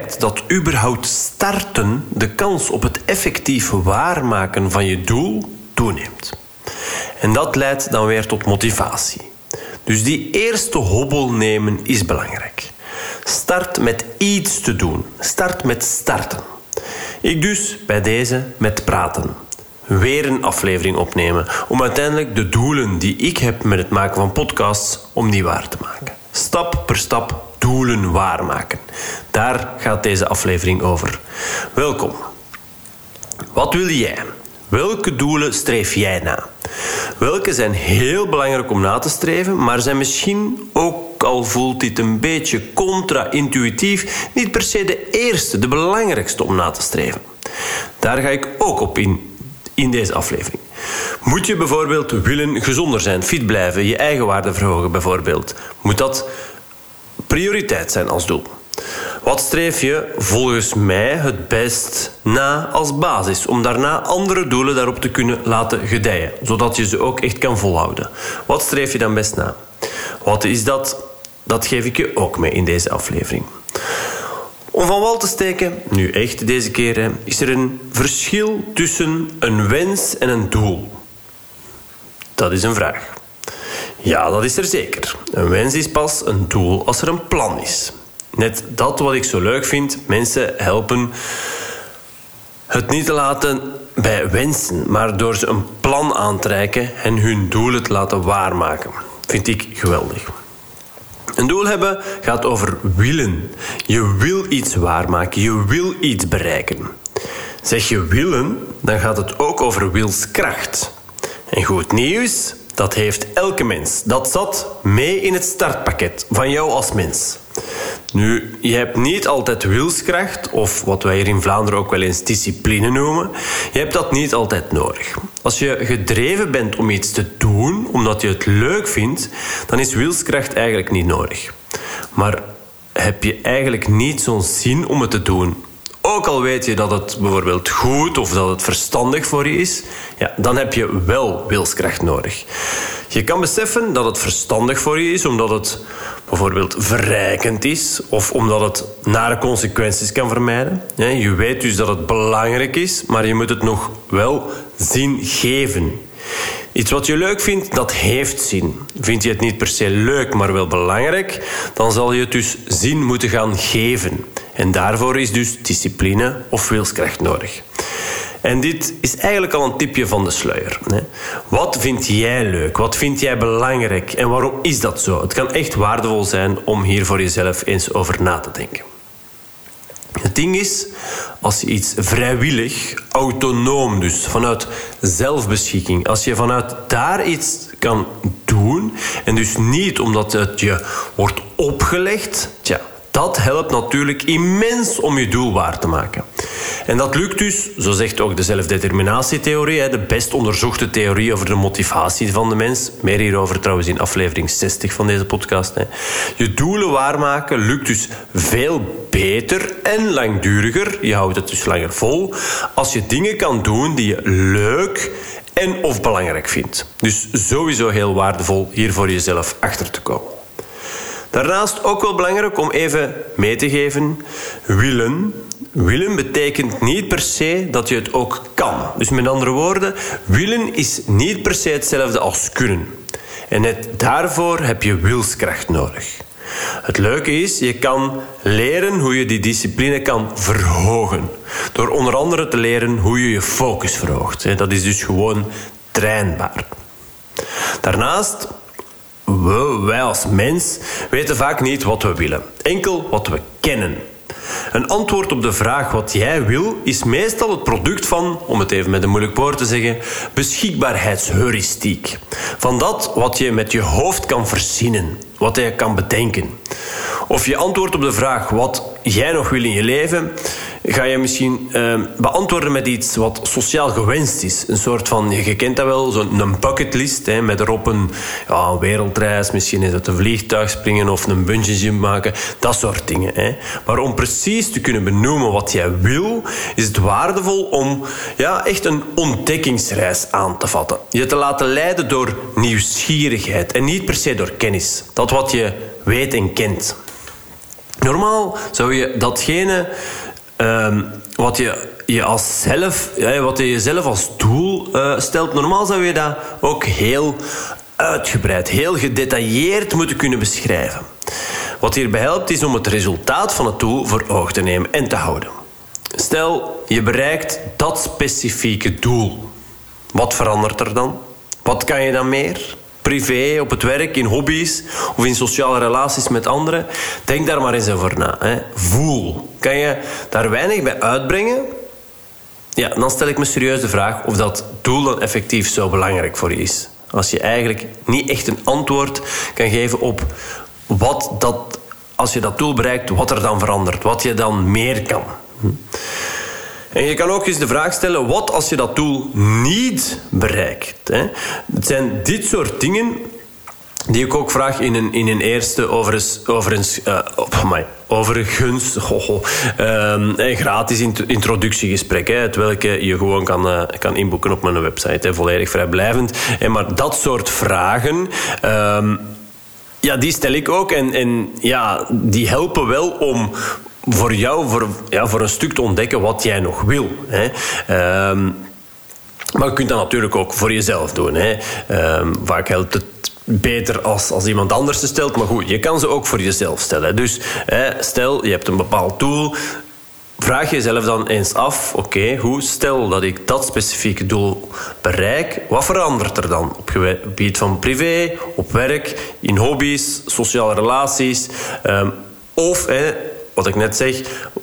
dat überhaupt starten de kans op het effectief waarmaken van je doel toeneemt. En dat leidt dan weer tot motivatie. Dus die eerste hobbel nemen is belangrijk. Start met iets te doen. Start met starten. Ik dus bij deze met praten. Weer een aflevering opnemen om uiteindelijk de doelen die ik heb met het maken van podcasts om die waar te maken. Stap per stap doelen waarmaken. Daar gaat deze aflevering over. Welkom. Wat wil jij? Welke doelen streef jij na? Welke zijn heel belangrijk om na te streven, maar zijn misschien ook al voelt dit een beetje contra-intuïtief, niet per se de eerste, de belangrijkste om na te streven. Daar ga ik ook op in in deze aflevering. Moet je bijvoorbeeld willen gezonder zijn, fit blijven, je eigen waarde verhogen bijvoorbeeld? Moet dat prioriteit zijn als doel? Wat streef je volgens mij het best na als basis om daarna andere doelen daarop te kunnen laten gedijen, zodat je ze ook echt kan volhouden? Wat streef je dan best na? Wat is dat? Dat geef ik je ook mee in deze aflevering. Om van wal te steken, nu echt deze keer, is er een verschil tussen een wens en een doel? Dat is een vraag. Ja, dat is er zeker. Een wens is pas een doel als er een plan is. Net dat wat ik zo leuk vind, mensen helpen het niet te laten bij wensen, maar door ze een plan aan te reiken en hun doelen te laten waarmaken. Vind ik geweldig. Een doel hebben gaat over willen. Je wil iets waarmaken, je wil iets bereiken. Zeg je willen, dan gaat het ook over wilskracht. En goed nieuws, dat heeft elke mens. Dat zat mee in het startpakket van jou als mens. Nu, je hebt niet altijd wilskracht, of wat wij hier in Vlaanderen ook wel eens discipline noemen. Je hebt dat niet altijd nodig. Als je gedreven bent om iets te doen, omdat je het leuk vindt, dan is wilskracht eigenlijk niet nodig. Maar heb je eigenlijk niet zo'n zin om het te doen? Ook al weet je dat het bijvoorbeeld goed of dat het verstandig voor je is, ja, dan heb je wel wilskracht nodig. Je kan beseffen dat het verstandig voor je is omdat het bijvoorbeeld verrijkend is of omdat het nare consequenties kan vermijden. Je weet dus dat het belangrijk is, maar je moet het nog wel zin geven. Iets wat je leuk vindt, dat heeft zin. Vind je het niet per se leuk, maar wel belangrijk, dan zal je het dus zin moeten gaan geven. En daarvoor is dus discipline of wilskracht nodig. En dit is eigenlijk al een tipje van de sluier. Wat vind jij leuk? Wat vind jij belangrijk? En waarom is dat zo? Het kan echt waardevol zijn om hier voor jezelf eens over na te denken. Het ding is, als je iets vrijwillig, autonoom dus, vanuit zelfbeschikking, als je vanuit daar iets kan doen, en dus niet omdat het je wordt opgelegd, tja, dat helpt natuurlijk immens om je doel waar te maken. En dat lukt dus, zo zegt ook de zelfdeterminatietheorie, de best onderzochte theorie over de motivatie van de mens. Meer hierover trouwens in aflevering 60 van deze podcast. Je doelen waarmaken lukt dus veel beter en langduriger. Je houdt het dus langer vol als je dingen kan doen die je leuk en of belangrijk vindt. Dus sowieso heel waardevol hier voor jezelf achter te komen. Daarnaast ook wel belangrijk om even mee te geven: willen. Willen betekent niet per se dat je het ook kan. Dus met andere woorden, willen is niet per se hetzelfde als kunnen. En net daarvoor heb je wilskracht nodig. Het leuke is, je kan leren hoe je die discipline kan verhogen. Door onder andere te leren hoe je je focus verhoogt. Dat is dus gewoon trainbaar. Daarnaast we, wij als mens, weten vaak niet wat we willen. Enkel wat we kennen. Een antwoord op de vraag wat jij wil is meestal het product van, om het even met een moeilijk woord te zeggen, beschikbaarheidsheuristiek. Van dat wat je met je hoofd kan verzinnen, wat je kan bedenken. Of je antwoord op de vraag wat jij nog wil in je leven, ga je misschien uh, beantwoorden met iets wat sociaal gewenst is. Een soort van, je kent dat wel, zo'n bucketlist hè, met erop een, ja, wereldreis, misschien is het een vliegtuig springen of een bungee jump maken, dat soort dingen. Hè. Maar om precies te kunnen benoemen wat jij wil, is het waardevol om ja, echt een ontdekkingsreis aan te vatten. Je te laten leiden door nieuwsgierigheid en niet per se door kennis. Dat wat je weet en kent. Normaal zou je datgene ehm, wat je je als zelf, wat je jezelf als doel uh, stelt, normaal zou je dat ook heel uitgebreid, heel gedetailleerd moeten kunnen beschrijven. Wat hierbij helpt is om het resultaat van het doel voor ogen te nemen en te houden. Stel, je bereikt dat specifieke doel. Wat verandert er dan? Wat kan je dan meer? Privé, op het werk, in hobby's of in sociale relaties met anderen? Denk daar maar eens over na. Hè. Voel. Kan je daar weinig bij uitbrengen? Ja, dan stel ik me serieus de vraag of dat doel dan effectief zo belangrijk voor je is. Als je eigenlijk niet echt een antwoord kan geven op wat dat, als je dat doel bereikt, wat er dan verandert, wat je dan meer kan. Hm. En je kan ook eens de vraag stellen: wat als je dat doel niet bereikt? Hè? Het zijn dit soort dingen die ik ook vraag in een, in een eerste overigens, overigens uh, oh my, overigens een gratis introductiegesprek. Hè, welke je gewoon kan, uh, kan inboeken op mijn website. Hè, volledig vrijblijvend. En maar dat soort vragen... Um, ja, die stel ik ook. En, en ja, die helpen wel om voor jou voor, ja, voor een stuk te ontdekken wat jij nog wil. Hè. Um, maar je kunt dat natuurlijk ook voor jezelf doen. Hè. Um, vaak helpt het beter als, als iemand anders ze stelt. Maar goed, je kan ze ook voor jezelf stellen. Dus hè, stel, je hebt een bepaald doel. Vraag jezelf dan eens af, oké, hoe stel dat ik dat specifieke doel bereik, wat verandert er dan op gebied van privé, op werk, in hobby's, sociale relaties? Um, of, wat ik net zeg,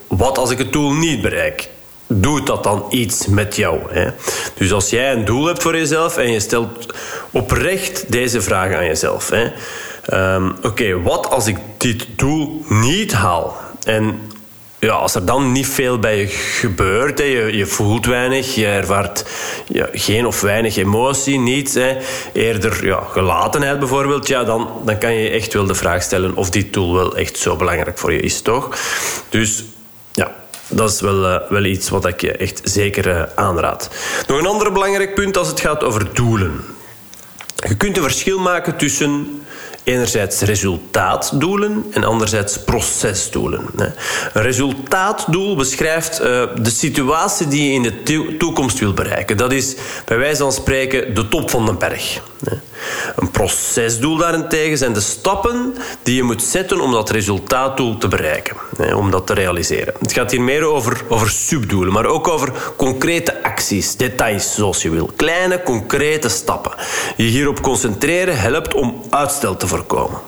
wat als ik het doel niet bereik? doet dat dan iets met jou? Hè? Dus als jij een doel hebt voor jezelf en je stelt oprecht deze vragen aan jezelf. Um, Oké, wat als ik dit doel niet haal? En ja, als er dan niet veel bij je gebeurt, hè, je, je voelt weinig, je ervaart ja, geen of weinig emotie, niets, hè, eerder ja, gelatenheid bijvoorbeeld, ja, dan, dan kan je echt wel de vraag stellen of dit doel wel echt zo belangrijk voor je is, toch? Dus ja, dat is wel, uh, wel iets wat ik je echt zeker uh, aanraad. Nog een ander belangrijk punt als het gaat over doelen. Je kunt een verschil maken tussen enerzijds resultaatdoelen en anderzijds procesdoelen. Een resultaatdoel beschrijft eh, de situatie die je in de toekomst wil bereiken. Dat is bij wijze van spreken de top van de berg. Een procesdoel daarentegen zijn de stappen die je moet zetten om dat resultaatdoel te bereiken, om dat te realiseren. Het gaat hier meer over, over subdoelen, maar ook over concrete acties, details zoals je wil. Kleine, concrete stappen. Je hierop concentreren helpt om uitstel te voorkomen.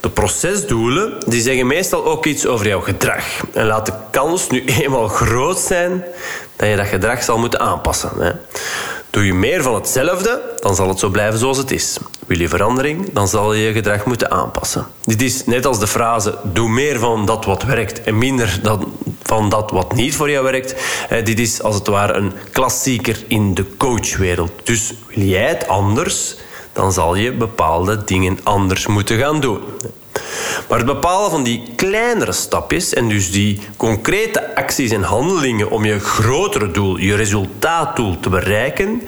De procesdoelen die zeggen meestal ook iets over jouw gedrag. En laat de kans nu eenmaal groot zijn dat je dat gedrag zal moeten aanpassen. Hè. Doe je meer van hetzelfde, dan zal het zo blijven zoals het is. Wil je verandering, dan zal je je gedrag moeten aanpassen. Dit is net als de frase: doe meer van dat wat werkt en minder dan van dat wat niet voor jou werkt. Dit is als het ware een klassieker in de coachwereld. Dus wil jij het anders, dan zal je bepaalde dingen anders moeten gaan doen. Maar het bepalen van die kleinere stapjes en dus die concrete acties en handelingen om je grotere doel, je resultaatdoel te bereiken,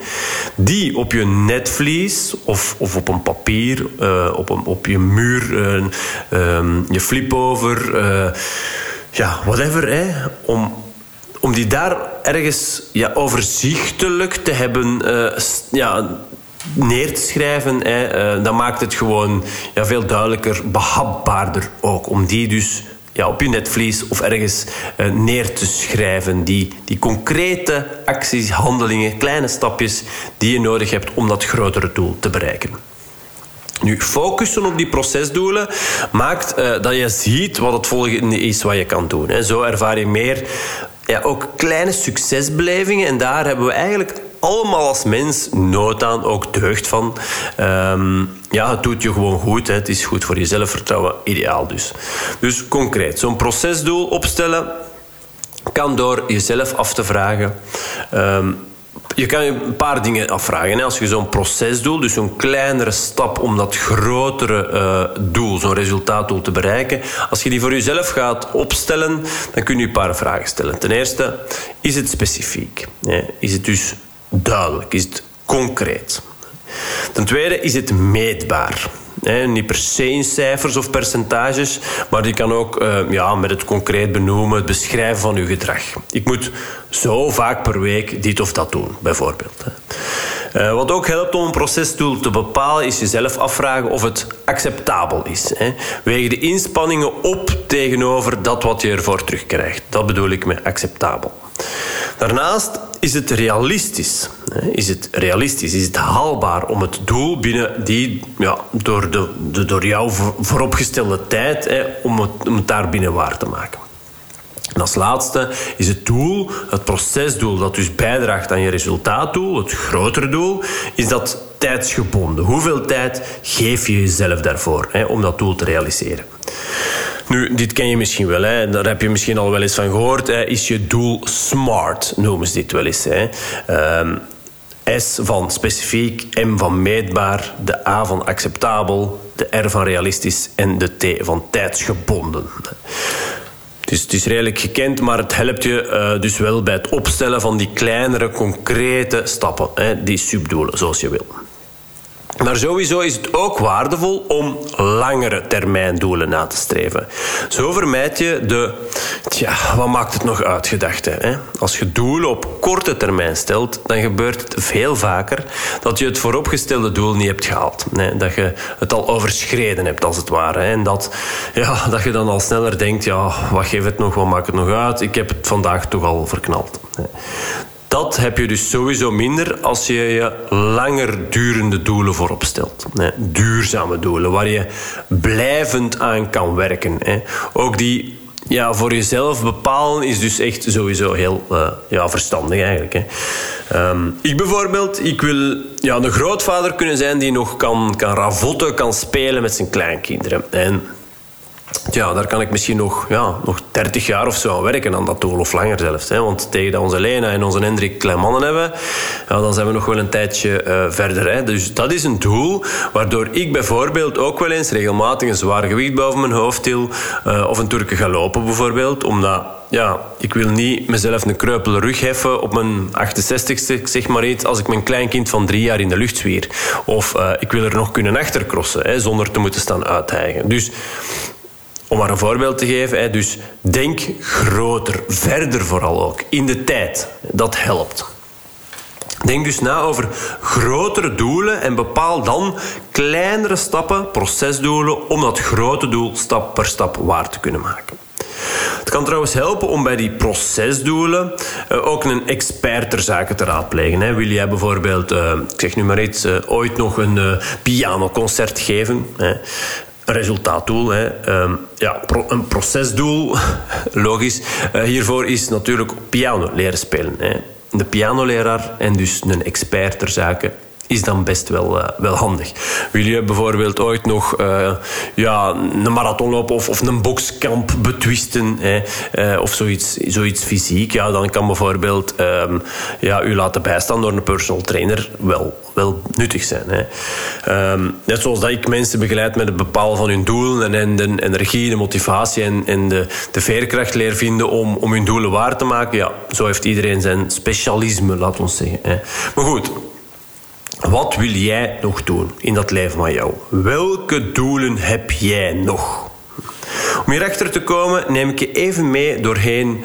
die op je netvlies of, of op een papier, uh, op, een, op je muur, uh, um, je flipover, uh, ja, whatever, hè, om om die daar ergens ja, overzichtelijk te hebben ja, neer te schrijven, hè, uh, dan maakt het gewoon ja, veel duidelijker, behapbaarder ook. Om die dus ja, op je netvlies of ergens uh, neer te schrijven. Die, die concrete acties, handelingen, kleine stapjes die je nodig hebt om dat grotere doel te bereiken. Nu, focussen op die procesdoelen maakt uh, dat je ziet wat het volgende is wat je kan doen. Hè. Zo ervaar je meer ja, ook kleine succesbelevingen. En daar hebben we eigenlijk allemaal als mens nood aan, ook deugd van. Um, ja, het doet je gewoon goed. Hè. Het is goed voor je zelfvertrouwen, ideaal dus. Dus concreet, zo'n procesdoel opstellen kan door jezelf af te vragen. Um, je kan je een paar dingen afvragen. Als je zo'n procesdoel, dus zo'n kleinere stap om dat grotere uh, doel, zo'n resultaatdoel te bereiken, als je die voor jezelf gaat opstellen, dan kun je een paar vragen stellen. Ten eerste, is het specifiek? Is het dus duidelijk? Is het concreet? Ten tweede, is het meetbaar? Niet per se in cijfers of percentages, maar die kan ook uh, ja, met het concreet benoemen, het beschrijven van uw gedrag. Ik moet zo vaak per week dit of dat doen, bijvoorbeeld. Uh, wat ook helpt om een procesdoel te bepalen, is jezelf afvragen of het acceptabel is. Hè. Weeg de inspanningen op tegenover dat wat je ervoor terugkrijgt. Dat bedoel ik met acceptabel. Daarnaast is het realistisch. Is het realistisch? Is het haalbaar om het doel binnen die ja, door, de, de door jou vooropgestelde tijd om, het, om daar binnen waar te maken? En als laatste is het doel, het procesdoel dat dus bijdraagt aan je resultaatdoel, het grotere doel, is dat tijdsgebonden. Hoeveel tijd geef je jezelf daarvoor hè, om dat doel te realiseren? Nu, dit ken je misschien wel, hè. daar heb je misschien al wel eens van gehoord. Hè. Is je doel SMART, noemen ze dit wel eens. Hè. Um, S van specifiek, M van meetbaar, de A van acceptabel, de R van realistisch en de T van tijdsgebonden. Het is, is redelijk gekend, maar het helpt je uh, dus wel bij het opstellen van die kleinere, concrete stappen, hè, die subdoelen, zoals je wil. Maar sowieso is het ook waardevol om langere termijn doelen na te streven. Zo vermijd je de, tja, wat maakt het nog uit gedachte. Hè? Als je doelen op korte termijn stelt, dan gebeurt het veel vaker dat je het vooropgestelde doel niet hebt gehaald. Dat je het al overschreden hebt, als het ware. Hè? En dat, ja, dat je dan al sneller denkt, ja, wat geeft het nog, wat maakt het nog uit? Ik heb het vandaag toch al verknald. Dat heb je dus sowieso minder als je je langer durende doelen voorop stelt. duurzame doelen, waar je blijvend aan kan werken. Ook die ja, voor jezelf bepalen is dus echt sowieso heel uh, ja, verstandig eigenlijk. Hè. Um, ik bijvoorbeeld, ik wil ja, een grootvader kunnen zijn die nog kan, kan ravotten, kan spelen met zijn kleinkinderen. En ja, daar kan ik misschien nog, ja, nog 30 jaar of zo aan werken aan dat doel, of langer zelfs. Hè. Want tegen dat onze Lena en onze Hendrik klein mannen hebben, ja, dan zijn we nog wel een tijdje uh, verder. Hè. Dus dat is een doel waardoor ik bijvoorbeeld ook wel eens regelmatig een zwaar gewicht boven mijn hoofd til, uh, of een turken ga lopen bijvoorbeeld, omdat ja, ik wil niet mezelf een kreupele rug heffen op mijn 68ste, zeg maar iets, als ik mijn kleinkind van drie jaar in de lucht zwier. Of uh, ik wil er nog kunnen achtercrossen, hè, zonder te moeten staan uithijgen. Dus om maar een voorbeeld te geven, dus denk groter, verder vooral ook, in de tijd. Dat helpt. Denk dus na over grotere doelen en bepaal dan kleinere stappen, procesdoelen, om dat grote doel stap per stap waar te kunnen maken. Het kan trouwens helpen om bij die procesdoelen uh, ook een expert ter zake te raadplegen. Wil jij bijvoorbeeld, uh, ik zeg nu maar iets, uh, ooit nog een pianoconcert geven? Resultaatdoel. Um, ja, een procesdoel, logisch. Uh, hiervoor is natuurlijk piano leren spelen. Hè. De pianoleraar en dus een expert ter zake is dan best wel, uh, wel handig. Wil je bijvoorbeeld ooit nog uh, ja, een marathonloop of, of een bokskamp betwisten hè, uh, of zoiets, zoiets fysiek, ja, dan kan bijvoorbeeld um, ja, u laten bijstaan door een personal trainer wel, wel nuttig zijn. Hè. Um, net zoals dat ik mensen begeleid met het bepalen van hun doelen en, de energie, de motivatie en, en de, de veerkracht leer vinden om, om hun doelen waar te maken. Ja, zo heeft iedereen zijn specialisme, laat ons zeggen. Hè. Maar goed, wat wil jij nog doen in dat leven van jou? Welke doelen heb jij nog? Om hierachter te komen neem ik je even mee doorheen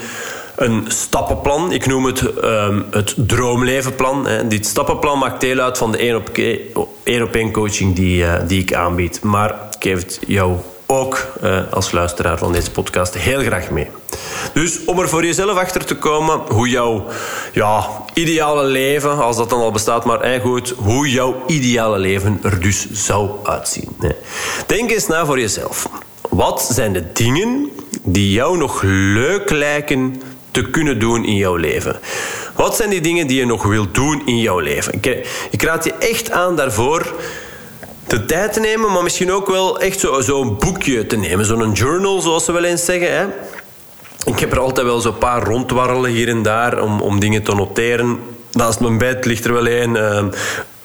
een stappenplan. Ik noem het um, het droomlevenplan. Dit stappenplan maakt deel uit van de één op één coaching die, uh, die ik aanbied. Maar ik geef het jou ook uh, als luisteraar van deze podcast heel graag mee. Dus om er voor jezelf achter te komen hoe jouw ja, ideale leven, als dat dan al bestaat, maar hey, goed, hoe jouw ideale leven er dus zou uitzien. Denk eens na voor jezelf. Wat zijn de dingen die jou nog leuk lijken te kunnen doen in jouw leven? Wat zijn die dingen die je nog wilt doen in jouw leven? Ik, ik raad je echt aan daarvoor de tijd te nemen, maar misschien ook wel echt zo'n zo boekje te nemen. Zo'n journal, zoals ze wel eens zeggen. Hè? Ik heb er altijd wel zo'n paar rondwarrelen hier en daar om, om dingen te noteren. Naast mijn bed ligt er wel een. Uh,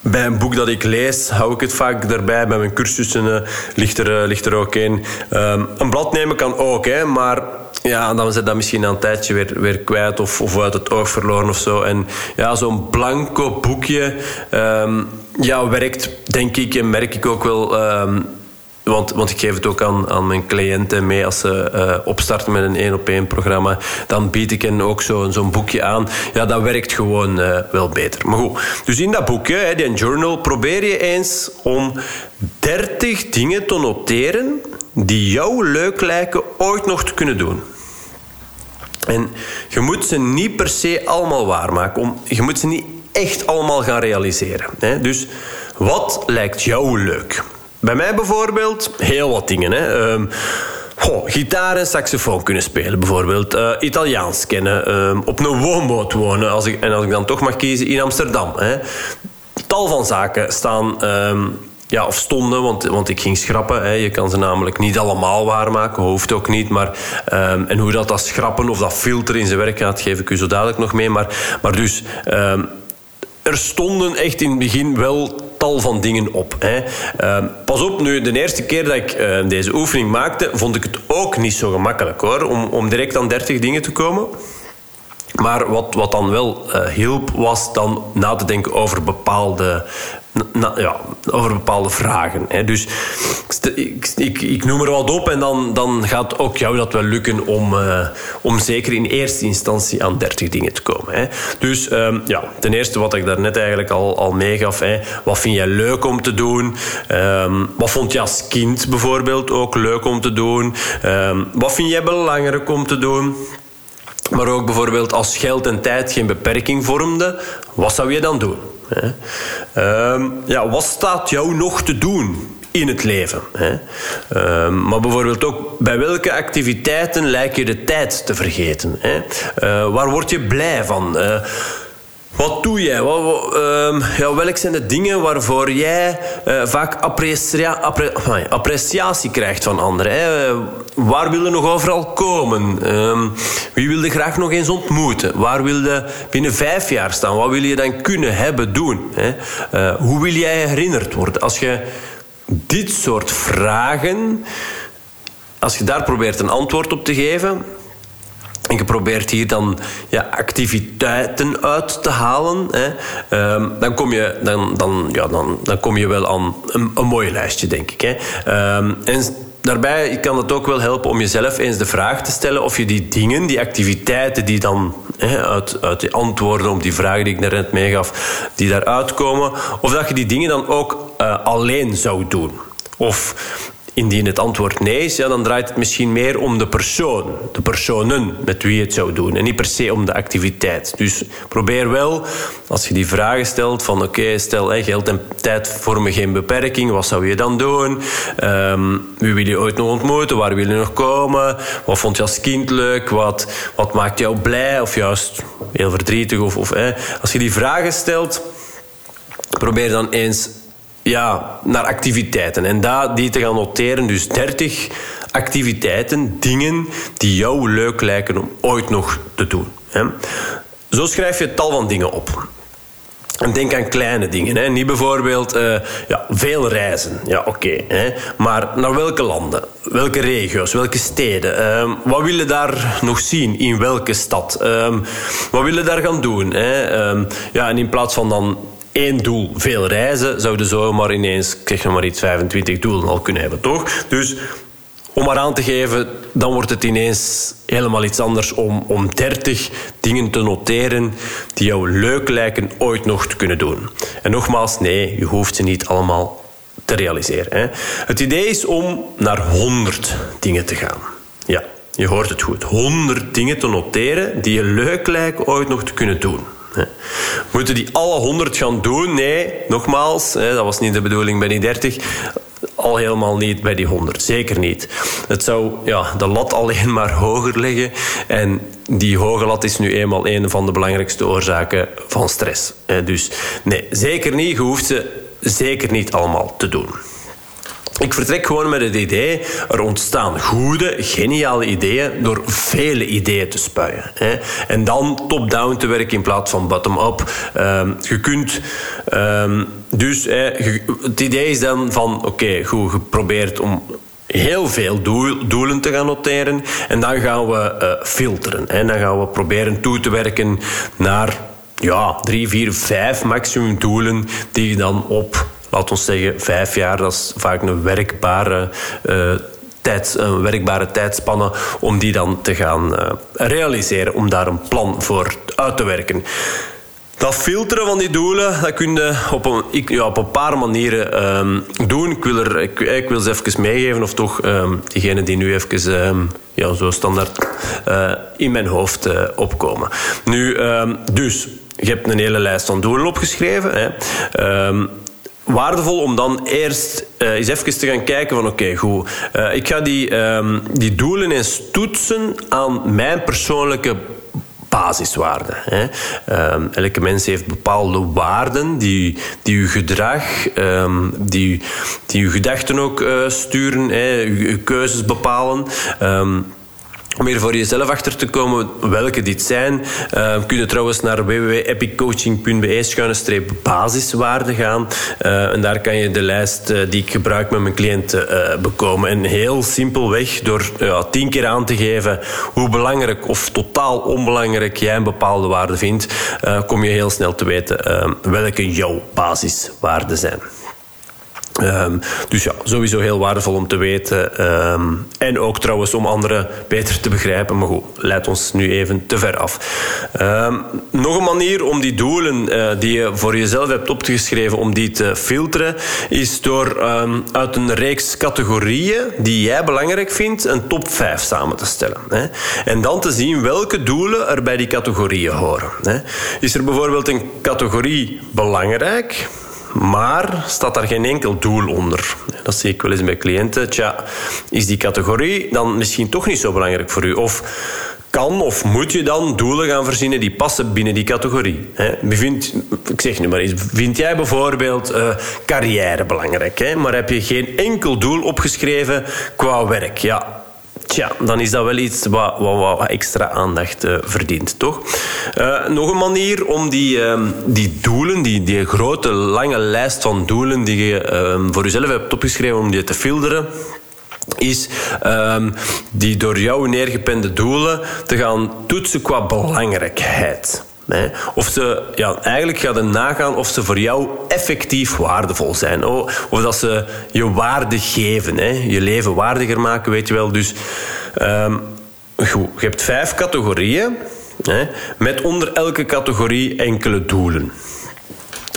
bij een boek dat ik lees, hou ik het vaak erbij. Bij mijn cursussen uh, ligt, er, uh, ligt er ook een. Uh, een blad nemen kan ook, hè, maar ja, dan zit dat misschien een tijdje weer, weer kwijt of, of uit het oog verloren of zo. En ja, zo'n blanco boekje ehm, ja, werkt, denk ik, en merk ik ook wel ehm, want, want ik geef het ook aan, aan mijn cliënten mee als ze uh, opstarten met een één op één programma. Dan bied ik hen ook zo'n boekje aan. Ja, dat werkt gewoon uh, wel beter. Maar goed, dus in dat boekje, die journal, probeer je eens om 30 dingen te noteren die jou leuk lijken ooit nog te kunnen doen. En je moet ze niet per se allemaal waarmaken. Je moet ze niet echt allemaal gaan realiseren. Hè? Dus wat lijkt jou leuk? Bij mij bijvoorbeeld heel wat dingen. Hè? Um, gitaar en saxofoon kunnen spelen, bijvoorbeeld. Uh, Italiaans kennen. Um, op een woonboot wonen. Als ik, en als ik dan toch mag kiezen, in Amsterdam. Hè? Tal van zaken staan um, ja, of stonden, want, want ik ging schrappen. Hè. Je kan ze namelijk niet allemaal waarmaken, hoeft ook niet. Maar, en hoe dat, dat schrappen of dat filter in zijn werk gaat, geef ik u zo dadelijk nog mee. Maar, maar dus, er stonden echt in het begin wel tal van dingen op. Hè. Uh, pas op, nu, de eerste keer dat ik uh, deze oefening maakte, vond ik het ook niet zo gemakkelijk hoor, om, om direct aan 30 dingen te komen. Maar wat, wat dan wel uh, hielp, was dan na te denken over bepaalde ja, over bepaalde vragen. Hè. Dus ik, ik, ik, noem er wat op en dan, dan gaat ook jou dat wel lukken om, uh, om zeker in eerste instantie aan 30 dingen te komen. Hè. Dus um, ja, ten eerste wat ik daarnet eigenlijk al, al meegaf. Hè. Wat vind jij leuk om te doen? Um, wat vond je als kind bijvoorbeeld ook leuk om te doen? Um, wat vind jij belangrijk om te doen? Maar ook bijvoorbeeld als geld en tijd geen beperking vormden, wat zou je dan doen? Um, ja, wat staat jou nog te doen in het leven? Hè? Um, maar bijvoorbeeld ook bij welke activiteiten lijkt je de tijd te vergeten? Hè? Uh, waar word je blij van? Uh, wat doe jij? Um, ja, welke zijn de dingen waarvoor jij uh, vaak apprecia appre appreciatie krijgt van anderen? Hè? waar wil je nog overal komen? Um, wie wil je graag nog eens ontmoeten? Waar wil je binnen vijf jaar staan? Wat wil je dan kunnen hebben, doen? Hè? Uh, hoe wil jij herinnerd worden? Als je dit soort vragen, als je daar probeert een antwoord op te geven en je probeert hier dan ja, activiteiten uit te halen. Hè. Um, dan, kom je, dan, dan, ja, dan, dan kom je wel aan een, een mooi lijstje, denk ik. Hè. Um, en daarbij kan het ook wel helpen om jezelf eens de vraag te stellen of je die dingen, die activiteiten die dan hè, uit, uit de antwoorden op die vragen die ik net meegaf, die daaruit komen, of dat je die dingen dan ook uh, alleen zou doen. Of Indien het antwoord nee is, ja, dan draait het misschien meer om de persoon, de personen met wie je het zou doen en niet per se om de activiteit. Dus probeer wel, als je die vragen stelt, van oké, stel hey, geld en tijd vormen geen beperking, wat zou je dan doen? Um, wie wil je ooit nog ontmoeten? Waar wil je nog komen? Wat vond je als kind leuk? Wat, wat maakt jou blij of juist heel verdrietig? Of, of. Als je die vragen stelt, probeer dan eens ja, naar activiteiten. En daar die te gaan noteren. Dus 30 activiteiten, dingen die jou leuk lijken om ooit nog te doen. Hè. Zo schrijf je tal van dingen op. En denk aan kleine dingen. Hè. Niet bijvoorbeeld uh, ja, veel reizen. Ja, oké. Maar naar welke landen? Welke regio's? Welke steden? Uh, wat willen daar nog zien? In welke stad? Uh, wat willen daar gaan doen? Hè? Ehm, ja, en in plaats van dan één doel, veel reizen, zouden zomaar ineens, krijg maar iets, 25 doelen al kunnen hebben, toch? Dus om maar aan te geven, dan wordt het ineens helemaal iets anders om, om 30 dingen te noteren die jou leuk lijken ooit nog te kunnen doen. En nogmaals, nee, je hoeft ze niet allemaal te realiseren. Hè. Het idee is om naar 100 dingen te gaan. Ja, je hoort het goed. 100 dingen te noteren die je leuk lijken ooit nog te kunnen doen. Moeten die alle 100 gaan doen? Nee, nogmaals, dat was niet de bedoeling bij die 30 al helemaal niet bij die 100. Zeker niet. Het zou ja, de lat alleen maar hoger liggen. En die hoge lat is nu eenmaal een van de belangrijkste oorzaken van stress. Dus nee, zeker niet. Je hoeft ze zeker niet allemaal te doen. Ik vertrek gewoon met het idee, er ontstaan goede, geniale ideeën door vele ideeën te spuien. Hè. En dan top-down te werken in plaats van bottom-up. Um, je kunt um, dus, het idee is dan van, oké, goed, geprobeerd om heel veel doelen te gaan noteren. En dan gaan we uh, filteren. En dan gaan we proberen toe te werken naar ja, drie, vier, vijf maximum doelen die je dan op laat ons zeggen, vijf jaar. Dat is vaak een werkbare uh, tijd, een werkbare tijdspanne om die dan te gaan uh, realiseren, om daar een plan voor uit te werken. Dat filteren van die doelen, dat kun je op een, ja, op een paar manieren um, doen. Ik wil, er, ik, wil ze even meegeven, of toch um, diegenen die nu even um, ja, zo standaard uh, in mijn hoofd opkomen. Nu, dus, je hebt een hele lijst van doelen opgeschreven. Hè. Waardevol om dan eerst uh, eens even te gaan kijken van oké, goed. Uh, ik ga die, um, die doelen eens toetsen aan mijn persoonlijke basiswaarden. Hè. Um, elke mens heeft bepaalde waarden die, die uw gedrag, um, die, die uw gedachten ook uh, sturen, hè, uw, keuzes bepalen. Om hier voor jezelf achter te komen welke dit zijn, uh, kun je trouwens naar www.epiccoaching.be-basiswaarden gaan. Uh, en daar kan je de lijst uh, die ik gebruik met mijn cliënten bekomen. En heel simpelweg, door tien keer aan te geven hoe belangrijk of totaal onbelangrijk jij een bepaalde waarde vindt, kom je heel snel te weten welke jouw basiswaarden zijn. Um, dus ja, sowieso heel waardevol om te weten. Um, en ook trouwens om anderen beter te begrijpen. Maar goed, leidt ons nu even te ver af. Um, nog een manier om die doelen uh, die je voor jezelf hebt opgeschreven, om die te filteren, is door uit een reeks categorieën die jij belangrijk vindt, een top 5 samen te stellen. Hè. En dan te zien welke doelen er bij die categorieën horen. Hè. Is er bijvoorbeeld een categorie belangrijk? Maar staat daar geen enkel doel onder? Dat zie ik wel eens bij cliënten. Tja, is die categorie dan misschien toch niet zo belangrijk voor u? Of kan of moet je dan doelen gaan verzinnen die passen binnen die categorie? Bevindt, ik zeg nu maar eens, vind jij bijvoorbeeld uh, carrière belangrijk, hè? maar heb je geen enkel doel opgeschreven qua werk? Ja, Tja, dan is dat wel iets wat, wat, wat extra aandacht uh, verdient, toch? Uh, nog een manier om die, uh, die doelen, die, die grote, lange lijst van doelen die je ehm, voor jezelf hebt opgeschreven, om die te filteren is um, die door jou neergepende doelen te gaan toetsen qua belangrijkheid. Of ze, ja, eigenlijk het nagaan of ze voor jou effectief waardevol zijn. Of dat ze je waarde geven. Hè. Je leven waardiger maken, weet je wel. Dus um, goed, je hebt vijf categorieën. Hè, met onder elke categorie enkele doelen.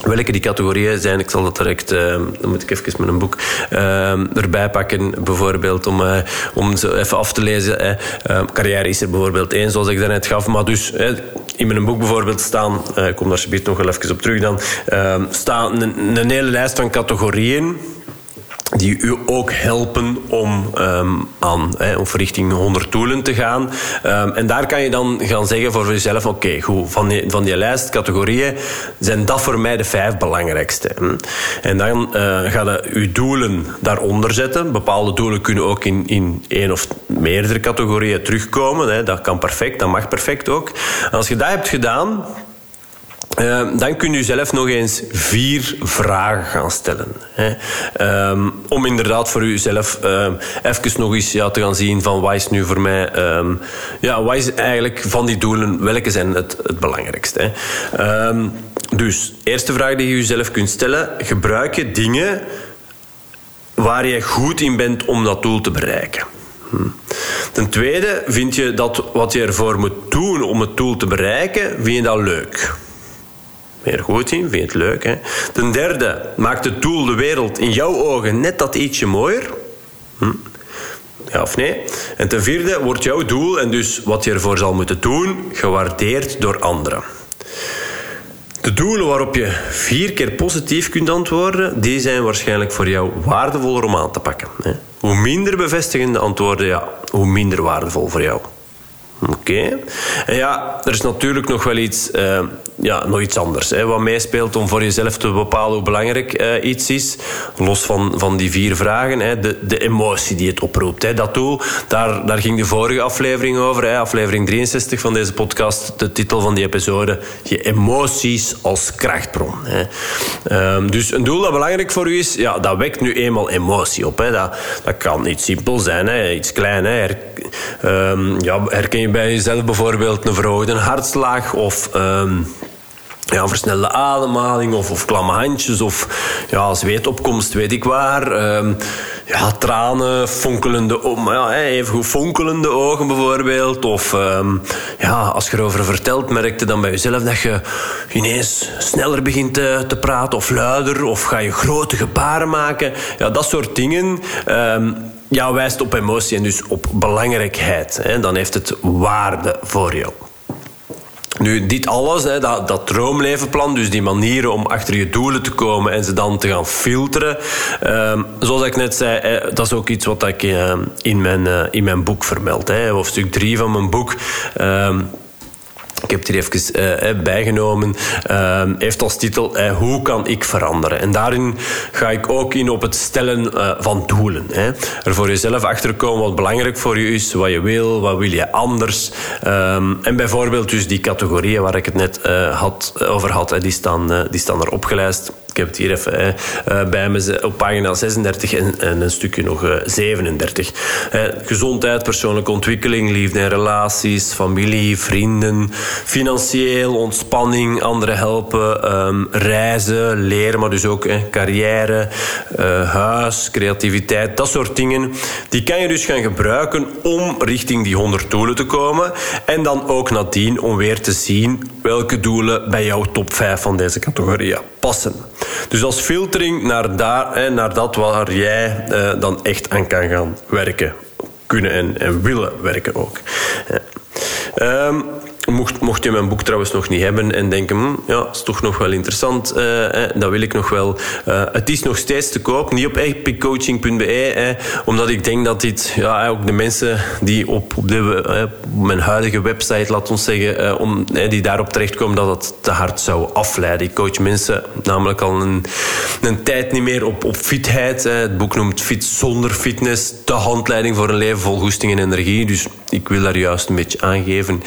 Welke die categorieën zijn, ik zal dat direct, uh, dan moet ik even met een boek uh, erbij pakken, bijvoorbeeld, om, uh, om ze even af te lezen. carrière is er bijvoorbeeld één, zoals ik daarnet gaf. Maar dus in mijn boek bijvoorbeeld staan, ik kom daar alsjeblieft nog wel even op terug dan, staan een, een hele lijst van categorieën die u ook helpen om um, aan, hè, of richting 100 doelen te gaan. Um, en daar kan je dan gaan zeggen voor jezelf, oké, goed, van die, van die lijst categorieën zijn dat voor mij de vijf belangrijkste. Hm. En dan uh, ga je uw doelen daaronder zetten. Bepaalde doelen kunnen ook in, in één of meerdere categorieën terugkomen. Hè. Dat kan perfect, dat mag perfect ook. En als je dat hebt gedaan, uh, dan kun je zelf nog eens vier vragen gaan stellen. Hè. Um, om inderdaad voor jezelf uh, even nog eens ja, te gaan zien van wat is nu voor mij... Um, ja, wat is eigenlijk van die doelen, welke zijn het, het belangrijkste? Hè. Dus, eerste vraag die je jezelf kunt stellen. Gebruik je dingen waar je goed in bent om dat doel te bereiken? Hm. Ten tweede, vind je dat wat je ervoor moet doen om het doel te bereiken, vind je dat leuk? Meer goed in, vind je het leuk. Hè? Ten derde, maakt het doel de wereld in jouw ogen net dat ietsje mooier? Hm? Ja of nee? En ten vierde, wordt jouw doel en dus wat je ervoor zal moeten doen, gewaardeerd door anderen? De doelen waarop je vier keer positief kunt antwoorden, die zijn waarschijnlijk voor jou waardevoller om aan te pakken. Hè? Hoe minder bevestigende antwoorden, ja, hoe minder waardevol voor jou. Oké. En ja, er is natuurlijk nog wel iets, uh, ja, nog iets anders. Hè, wat meespeelt om voor jezelf te bepalen hoe belangrijk uh, iets is. Los van, van die vier vragen. Hè, de, de emotie die het oproept. Hè. Dat doel, daar, daar ging de vorige aflevering over. Hè, aflevering 63 van deze podcast. De titel van die episode. Je emoties als krachtbron. Hè. Um, dus een doel dat belangrijk voor u is, ja, dat wekt nu eenmaal emotie op. Hè. Dat, dat kan iets simpel zijn. Hè, iets klein. Her, um, ja, herken je bij jezelf bijvoorbeeld een verhoogde hartslag of... Um, ja, versnelde ademhaling of, of klamme handjes of ja, zweetopkomst, weet ik waar. Ehm, ja, tranen, fonkelende, ja, even goed fonkelende ogen bijvoorbeeld. Of ehm, ja, als je erover vertelt, merkte dan bij jezelf dat je ineens sneller begint te, te praten of luider. Of ga je grote gebaren maken. Ja, dat soort dingen. Ja, wijst op emotie en dus op belangrijkheid. Hè. Dan heeft het waarde voor jou. Nu, dit alles, hè, dat, dat droomlevenplan, dus die manieren om achter je doelen te komen en ze dan te gaan filteren. Ehm, zoals ik net zei, dat is ook iets wat ik uh, in, mijn, uh, in mijn boek vermeld. Hè, hoofdstuk 3 van mijn boek. Ehm, ik heb het hier even uh, bijgenomen. Uh, heeft als titel uh, Hoe kan ik veranderen? En daarin ga ik ook in op het stellen van doelen. Hè. Er voor jezelf achterkomen wat belangrijk voor je is, wat je wil, wat wil je anders. Um, en bijvoorbeeld dus die categorieën waar ik het net had, over had, die, staan, die staan er opgelijst. Ik heb het hier even uh, bij me op pagina 36 en, en een stukje nog uh, 37. Uh, gezondheid, persoonlijke ontwikkeling, liefde en relaties, familie, vrienden, financieel, ontspanning, anderen helpen, um, reizen, leren, maar dus ook carrière, huis, creativiteit, dat soort dingen. Die kan je dus gaan gebruiken om richting die 100 doelen te komen. En dan ook nadien om weer te zien welke doelen bij jouw top 5 van deze categorieën passen. Dus als filtering naar, daar, naar dat waar jij eh, dan echt aan kan gaan werken. Kunnen en, en willen werken ook. Um, Mocht, mocht je mijn boek trouwens nog niet hebben en denken, hm, ja, is toch nog wel interessant, uh, eh, dat wil ik nog wel. Uh, het is nog steeds te koop, niet op epiccoaching.be, eh, omdat ik denk dat dit, ja, ook de mensen die op, op, de, eh, mijn huidige website, laat ons zeggen, om, die daarop terechtkomen, dat het te hard zou afleiden. Ik coach mensen namelijk al een, een tijd niet meer op, op fitheid. Het boek noemt Fit zonder fitness, de handleiding voor een leven vol goesting en energie. Dus ik wil daar juist een beetje aangeven.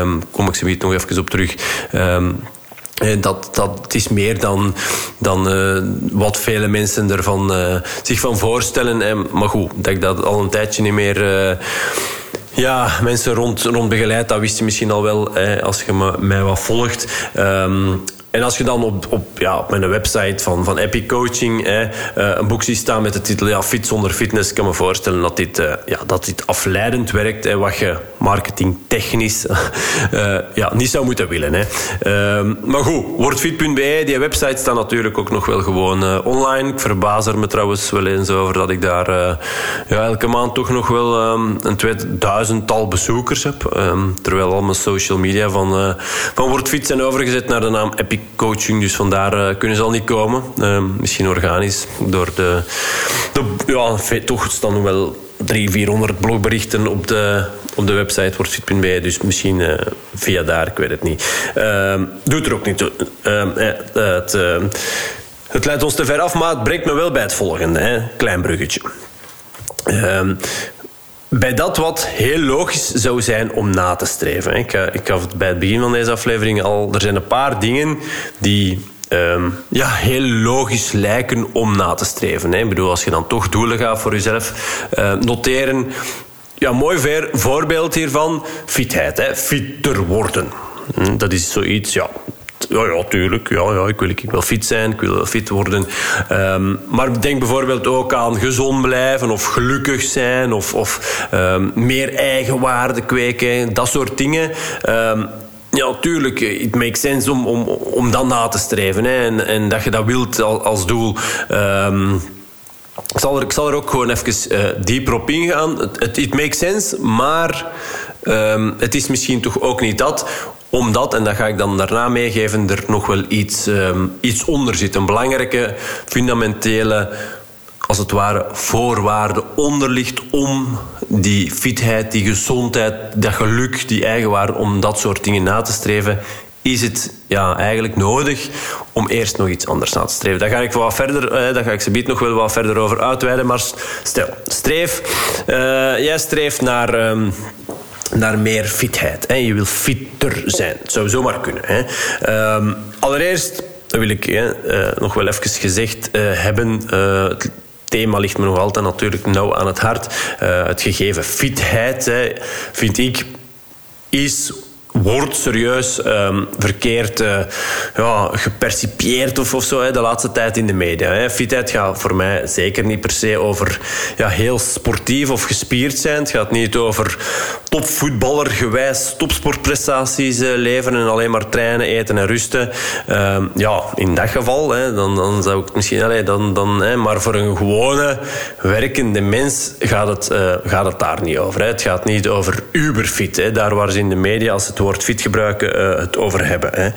Um, kom ik ze nog even op terug. Um, dat, dat is meer dan, dan uh, wat vele mensen ervan uh, zich van voorstellen. En, maar goed, dat ik dat al een tijdje niet meer. Ja, mensen rond, rond begeleid, dat wist je misschien al wel als je me, mij wat volgt. Um, en als je dan op, op, ja, op mijn website van, van Epic Coaching uh, een boek ziet staan met de titel ja, Fit zonder fitness, kan me voorstellen dat dit, uh, ja, dat dit afleidend werkt. Hè, wat je marketingtechnisch uh, ja, niet zou moeten willen. Hè. Ehm, maar goed, wordfit.be, die website staat natuurlijk ook nog wel gewoon online. Ik verbaas er me trouwens wel eens over dat ik daar ja, elke maand toch nog wel um, een tweeduizendtal bezoekers heb. Um, terwijl al mijn social media van, van Wordfit zijn overgezet naar de naam Epic coaching, dus vandaar uh, kunnen ze al niet komen. Uh, misschien organisch, door de... de ja, toch staan wel 300, 400 blogberichten op de, op de website wordsfit.be. Dus misschien uh, via daar, ik weet het niet. Ehm, doet er ook niet toe. Ehm, eh, het, het leidt ons te ver af, maar het brengt me wel bij het volgende. Hè. Klein bruggetje. Bij dat wat heel logisch zou zijn om na te streven. Ik, ik gaf het bij het begin van deze aflevering al. Er zijn een paar dingen die um, ja, heel logisch lijken om na te streven. Ik bedoel, als je dan toch doelen gaat voor jezelf uh, noteren. Ja, mooi voorbeeld hiervan: fitheid. Hè. Fitter worden. Hm, dat is zoiets, ja, ja, ja, tuurlijk. Ja, ja, ik wil, ik wil fit zijn, ik wil fit worden. Um, maar denk bijvoorbeeld ook aan gezond blijven of gelukkig zijn of, of um, meer eigenwaarde kweken. Dat soort dingen. Um, ja, tuurlijk, het makes sense om, om, om dat na te streven. Hè. En, en dat je dat wilt als, doel. Ik zal, er, ik zal er ook gewoon even uh, dieper op ingaan. Het, it makes sense, maar het is misschien toch ook niet dat omdat, en dat ga ik dan daarna meegeven, er nog wel iets, um, iets onder zit. Een belangrijke, fundamentele, als het ware, voorwaarde onder ligt om die fitheid, die gezondheid, dat geluk, die eigenwaarde, om dat soort dingen na te streven, is het ja, eigenlijk nodig om eerst nog iets anders na te streven. Daar ga ik wat verder, eh, ga ik ze nog wel wat verder over uitweiden. Maar stel, streef, uh, jij streeft naar. Um, naar meer fitheid. Hè. Je wil fitter zijn. Het zou zomaar kunnen. Hè. Um, allereerst wil ik uh, nog wel even gezegd uh, hebben. Uh, het thema ligt me nog altijd natuurlijk nauw aan het hart. het gegeven fitheid, hè, vind ik, is wordt serieus um, verkeerd uh, ja, gepercipieerd of, of zo hè, de laatste tijd in de media. Hè. Fitheid gaat voor mij zeker niet per se over ja, heel sportief of gespierd zijn. Het gaat niet over topvoetballer gewijs topsportprestaties uh, leveren en alleen maar trainen, eten en rusten. Uh, ja, in dat geval, hè, dan, dan zou ik misschien... Allez, dan, dan, hè, maar voor een gewone werkende mens gaat het, uh, gaat het daar niet over. Het gaat niet over uberfit. Hè. Daar waar ze in de media, als het woord fit gebruiken, uh, het over hebben. Hè.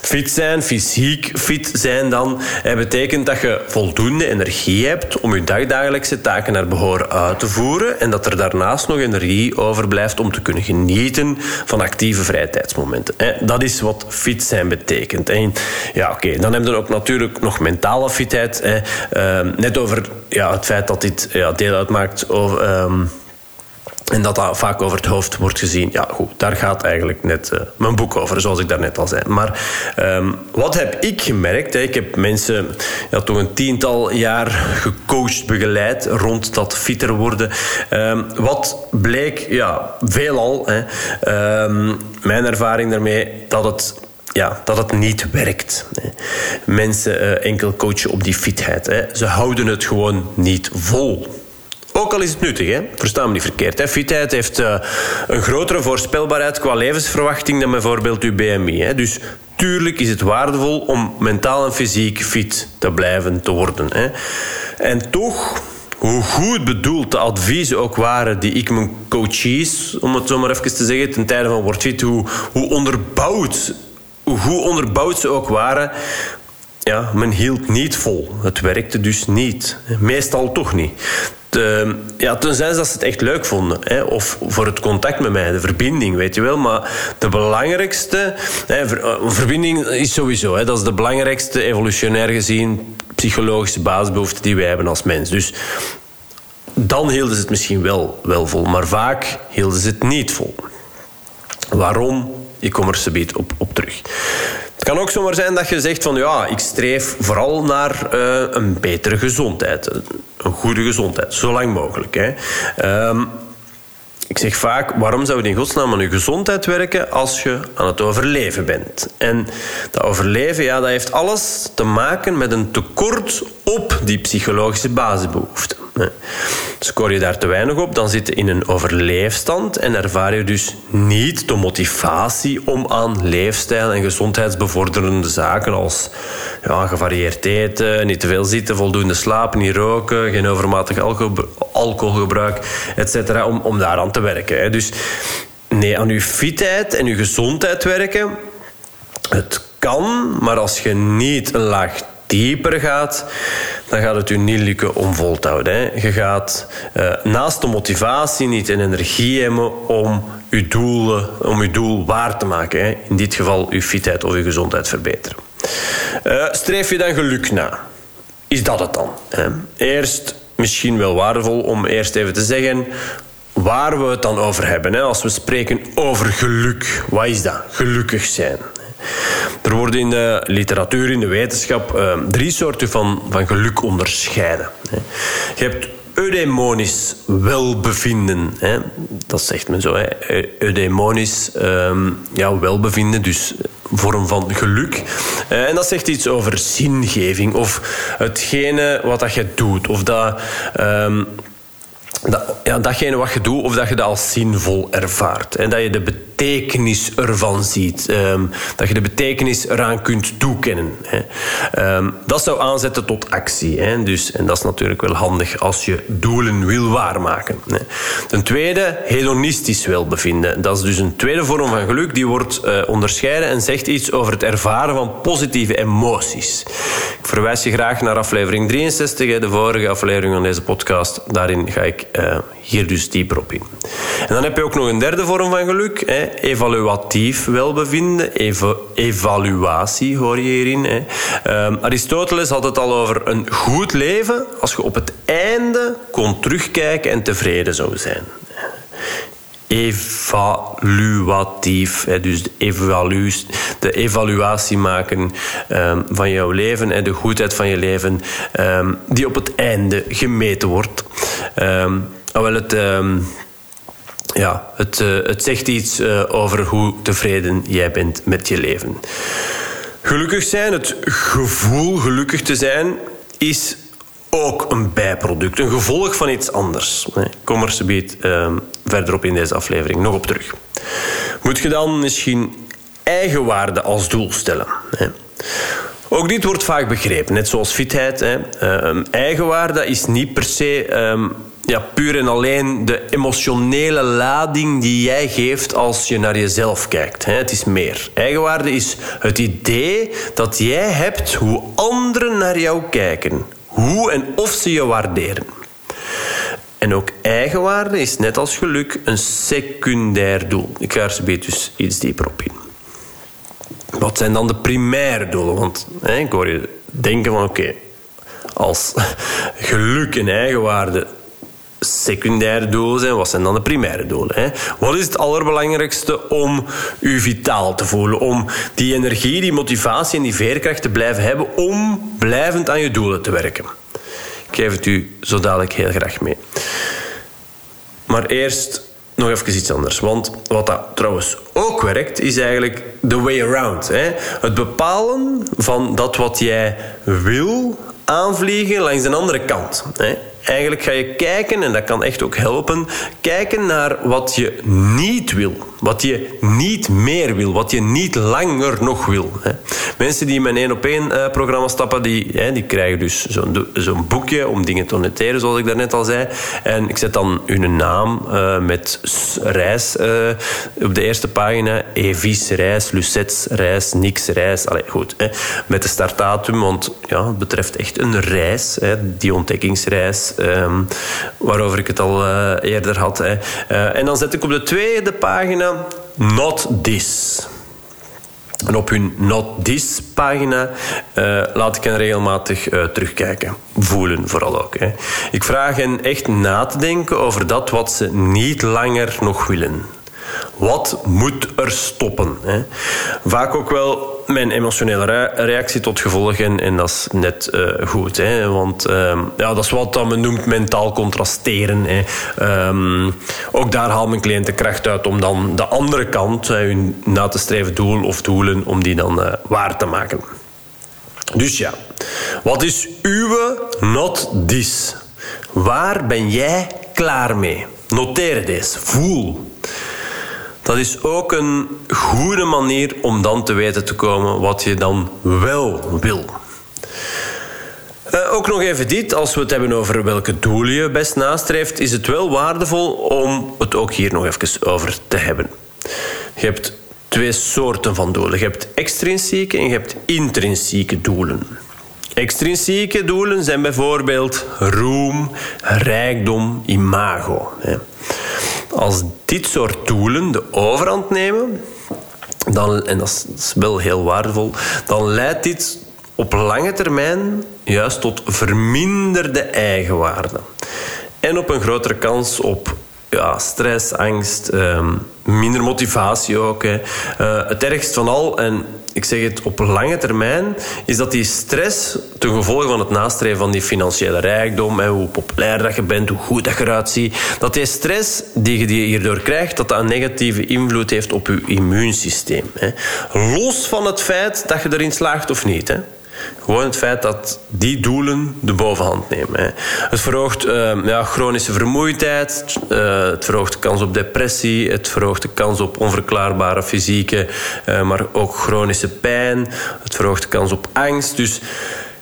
Fit zijn, fysiek fit zijn dan, hè, betekent dat je voldoende energie hebt om je dagdagelijkse taken naar behoren uit te voeren en dat er daarnaast nog energie overblijft om te kunnen genieten van actieve vrije tijdsmomenten. Hè. Dat is wat fit zijn betekent. En ja, oké, dan hebben we ook natuurlijk nog mentale fitheid. Uh, net over ja, het feit dat dit ja, deel uitmaakt over... Um, en dat dat vaak over het hoofd wordt gezien. Ja, goed, daar gaat eigenlijk net uh, mijn boek over, zoals ik daarnet al zei. Maar um, wat heb ik gemerkt? Ik heb mensen ja, toch een tiental jaar gecoacht, begeleid rond dat fitter worden. Um, wat bleek, ja, veelal, hè, um, mijn ervaring daarmee, dat het ja, dat het niet werkt. Mensen uh, enkel coachen op die fitheid. Ze houden het gewoon niet vol. Ook al is het nuttig, hè? versta me niet verkeerd. Hè? Fitheid heeft uh, een grotere voorspelbaarheid qua levensverwachting dan bijvoorbeeld uw BMI. Hè? Dus tuurlijk is het waardevol om mentaal en fysiek fit te blijven te worden. Hè? En toch, hoe goed bedoeld de adviezen ook waren die ik mijn coaches, om het zo maar even te zeggen, ten tijde van Word Fit, hoe, hoe onderbouwd, hoe onderbouwd ze ook waren, ja, men hield niet vol. Het werkte dus niet. Meestal toch niet. De, ja, tenzij dat ze het echt leuk vonden. Hè, of voor het contact met mij, de verbinding, weet je wel. Maar de belangrijkste... Hè, ver, verbinding is sowieso, hè, dat is de belangrijkste evolutionair gezien psychologische basisbehoefte die wij hebben als mens. Dus dan hielden ze het misschien wel, wel vol. Maar vaak hielden ze het niet vol. Waarom? Ik kom er subiet op, op terug. Het kan ook zomaar zijn dat je zegt van ja, ik streef vooral naar uh, een betere gezondheid. Een goede gezondheid, zo lang mogelijk. Hè. Um, ik zeg vaak, waarom zou je in godsnaam aan je gezondheid werken als je aan het overleven bent? En dat overleven, ja, dat heeft alles te maken met een tekort op die psychologische basisbehoeften. Scoor je daar te weinig op, dan zit je in een overleefstand en ervaar je dus niet de motivatie om aan leefstijl en gezondheidsbevorderende zaken als ja, gevarieerd eten, niet te veel zitten, voldoende slapen, niet roken, geen overmatig alcoholgebruik, etc. Om, om daaraan te werken. Dus nee, aan je fitheid en je gezondheid werken, het kan, maar als je niet een laag dieper gaat, dan gaat het u niet lukken om vol te houden. Hè. Je gaat uh, naast de motivatie niet en energie hebben om uw, doelen, om uw doel waar te maken. Hè. In dit geval uw fitheid of uw gezondheid verbeteren. Uh, streef je dan geluk na? Is dat het dan? Eerst misschien wel waardevol om eerst even te zeggen waar we het dan over hebben. Hè? Als we spreken over geluk, wat is dat? Gelukkig zijn. Er worden in de literatuur, in de wetenschap, uh, drie soorten van, van geluk onderscheiden. Je hebt eudemonisch welbevinden. Hè. Dat zegt men zo. Hè. Eudemonisch um, ja, welbevinden, dus vorm van geluk. Uh, en dat zegt iets over zingeving of hetgene wat dat je doet. Of dat... Um, dat, ja, datgene wat je doet, of dat je dat als zinvol ervaart. En dat je de betekenis ervan ziet. Um, dat je de betekenis eraan kunt toekennen. Hè. Um, dat zou aanzetten tot actie. Hè. Dus, en dat is natuurlijk wel handig als je doelen wil waarmaken. Hè. Ten tweede, hedonistisch welbevinden. Dat is dus een tweede vorm van geluk. Die wordt uh, onderscheiden en zegt iets over het ervaren van positieve emoties. Ik verwijs je graag naar aflevering 63, de vorige aflevering van deze podcast. Daarin ga ik uh, hier dus dieper op in. En dan heb je ook nog een derde vorm van geluk. Hè. Evaluatief welbevinden. Eva evaluatie hoor je hierin. Hè. Um, Aristoteles had het al over een goed leven als je op het einde kon terugkijken en tevreden zou zijn evaluatief. Dus de, evalu de evaluatie maken um, van jouw leven en de goedheid van je leven, um, die op het einde gemeten wordt. Um, wel het ja, het, uh, het zegt iets uh, over hoe tevreden jij bent met je leven. Gelukkig zijn, het gevoel gelukkig te zijn, is ook een bijproduct, een gevolg van iets anders. Ik kom er zometeen uh, verderop in deze aflevering nog op terug. Moet je dan misschien eigenwaarde als doel stellen? Hè? Ook dit wordt vaak begrepen, net zoals fitheid. Hè. Uh, eigenwaarde is niet per se ja, puur en alleen de emotionele lading die jij geeft als je naar jezelf kijkt. Het is meer. Eigenwaarde is het idee dat jij hebt hoe anderen naar jou kijken. Hoe en of ze je waarderen. En ook eigenwaarde is net als geluk een secundair doel. Ik ga er dus iets dieper op in. Wat zijn dan de primaire doelen? Want hè, ik hoor je denken van oké, als geluk en eigenwaarde secundaire doelen zijn, wat zijn dan de primaire doelen? Hè? Wat is het allerbelangrijkste om u vitaal te voelen? Om die energie, die motivatie en die veerkracht te blijven hebben om blijvend aan je doelen te werken? Ik geef het u zo dadelijk heel graag mee. Maar eerst nog even iets anders. Want wat dat trouwens ook werkt, is eigenlijk the way around. Hè? Het bepalen van dat wat jij wil aanvliegen langs de andere kant. Hè? Eigenlijk ga je kijken, en dat kan echt ook helpen, kijken naar wat je niet wil. Wat je niet meer wil, wat je niet langer nog wil. Mensen die in mijn één op één eh, programma stappen, die, die krijgen dus zo'n boekje om dingen te noteren, zoals ik daarnet al zei. En ik zet dan hun naam uh, met reis uh, op de eerste pagina. Evis reis, Lucets reis, Nix reis. Allee, goed. Met de startdatum, want ja, het betreft echt een reis, die ontdekkingsreis, um, waarover ik het al eerder had. Hè. en dan zet ik op de tweede pagina Not This. En op hun Not This pagina uh, laat ik hen regelmatig terugkijken. Voelen vooral ook. Hè. Ik vraag hen echt na te denken over dat wat ze niet langer nog willen. Wat moet er stoppen? Hè? Vaak ook wel mijn emotionele reactie tot gevolg. En, dat is net uh, goed. Hè? Want uh, ja, dat is wat men noemt mentaal contrasteren. Hè? Um, ook daar haal mijn cliënten kracht uit om dan de andere kant, hun na te streven doel of doelen, om die dan uh, waar te maken. Dus ja, wat is uw not this? Waar ben jij klaar mee? Noteer deze. Voel. Dat is ook een goede manier om dan te weten te komen wat je dan wel wil. Uh, ook nog even dit, als we het hebben over welke doelen je best nastreeft, is het wel waardevol om het ook hier nog even over te hebben. Je hebt twee soorten van doelen. Je hebt extrinsieke en je hebt intrinsieke doelen. Extrinsieke doelen zijn bijvoorbeeld roem, rijkdom, imago. Als dit soort doelen de overhand nemen, dan, en dat is wel heel waardevol, dan leidt dit op lange termijn juist tot verminderde eigenwaarde. En op een grotere kans op ja, stress, angst, ehm, minder motivatie ook. Hè. Uh, het ergst van al, en ik zeg het op lange termijn, is dat die stress ten gevolge van het nastreven van die financiële rijkdom, hè, hoe populair dat je bent, hoe goed dat je eruit ziet, dat die stress die je hierdoor krijgt, dat dat een negatieve invloed heeft op je immuunsysteem. Hè. Los van het feit dat je erin slaagt of niet. Hè. Gewoon het feit dat die doelen de bovenhand nemen. Het verhoogt uh, ja, chronische vermoeidheid, uh, het verhoogt de kans op depressie, het verhoogt de kans op onverklaarbare fysieke, uh, maar ook chronische pijn, het verhoogt de kans op angst. Dus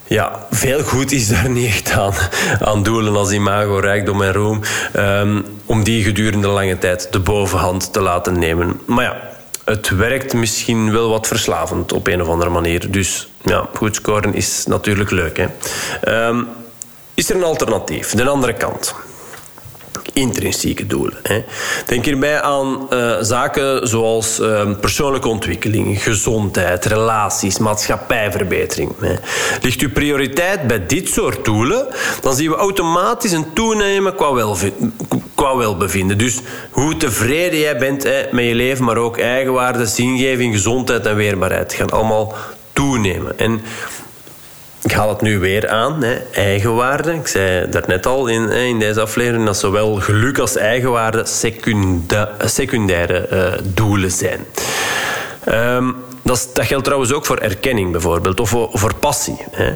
ja, veel goed is daar niet echt aan, aan doelen als imago, rijkdom en roem, um, om die gedurende lange tijd de bovenhand te laten nemen. Maar ja, het werkt misschien wel wat verslavend op een of andere manier. Dus ja, goed scoren is natuurlijk leuk. Hè. Um, is er een alternatief? De andere kant intrinsieke doelen. Hè. Denk hierbij aan uh, zaken zoals uh, persoonlijke ontwikkeling, gezondheid, relaties, maatschappijverbetering. Hè. Ligt uw prioriteit bij dit soort doelen, dan zien we automatisch een toenemen qua, qua welbevinden. Dus hoe tevreden jij bent met je leven, maar ook eigenwaarde, zingeving, gezondheid en weerbaarheid gaan allemaal toenemen. En ik haal het nu weer aan, hè, eigenwaarde. Ik zei daarnet al in, in deze aflevering dat zowel geluk als eigenwaarde secundaire uh, doelen zijn. Um, dat, dat, geldt trouwens ook voor erkenning bijvoorbeeld, of voor, passie. Hè.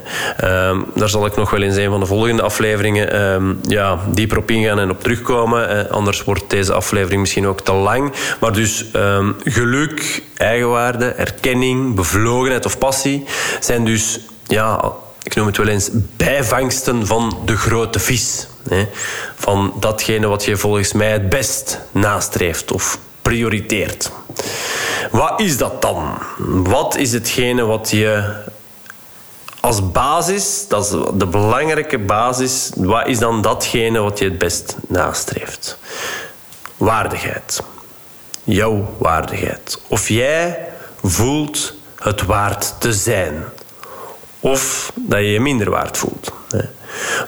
Um, daar zal ik nog wel in een van de volgende afleveringen um, ja, dieper op ingaan en op terugkomen. anders wordt deze aflevering misschien ook te lang. Maar dus geluk, eigenwaarde, erkenning, bevlogenheid of passie zijn dus ja, ik noem het wel eens bijvangsten van de grote vis. Hè? Van datgene wat je volgens mij het best nastreeft of prioriteert. Wat is dat dan? Wat is hetgene wat je als basis, dat is de belangrijke basis, wat is dan datgene wat je het best nastreeft? Waardigheid. Jouw waardigheid. Of jij voelt het waard te zijn of dat je je minder waard voelt.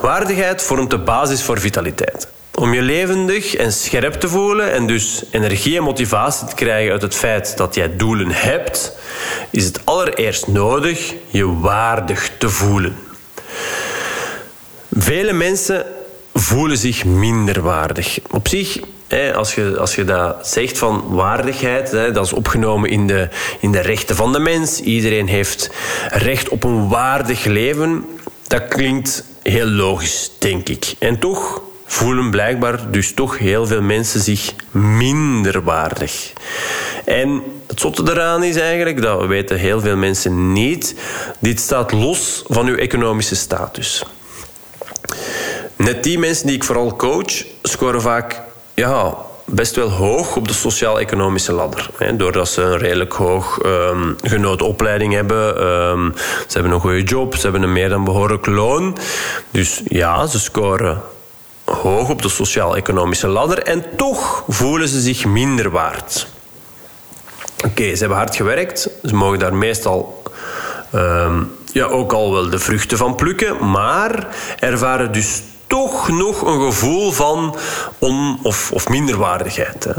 Waardigheid vormt de basis voor vitaliteit. Om je levendig en scherp te voelen en dus energie en motivatie te krijgen uit het feit dat jij doelen hebt, is het allereerst nodig je waardig te voelen. Vele mensen voelen zich minder waardig. Op zich als, je, als je dat zegt van waardigheid, dat is opgenomen in de, in de rechten van de mens. Iedereen heeft recht op een waardig leven. Dat klinkt heel logisch, denk ik. En toch voelen blijkbaar dus toch heel veel mensen zich minder waardig. En het zotte eraan is eigenlijk, dat weten heel veel mensen niet, dit staat los van uw economische status. Net die mensen die ik vooral coach, scoren vaak ja, best wel hoog op de sociaal-economische ladder. Hè, doordat ze een redelijk hoog um, genoten opleiding hebben. Um, ze hebben een goede job, ze hebben een meer dan behoorlijk loon. Dus ja, ze scoren hoog op de sociaal-economische ladder. En toch voelen ze zich minder waard. Oké, ze hebben hard gewerkt. Ze mogen daar meestal... Um, ja, ook al wel de vruchten van plukken, maar ervaren dus toch nog een gevoel van on- of, of minderwaardigheid. Hè.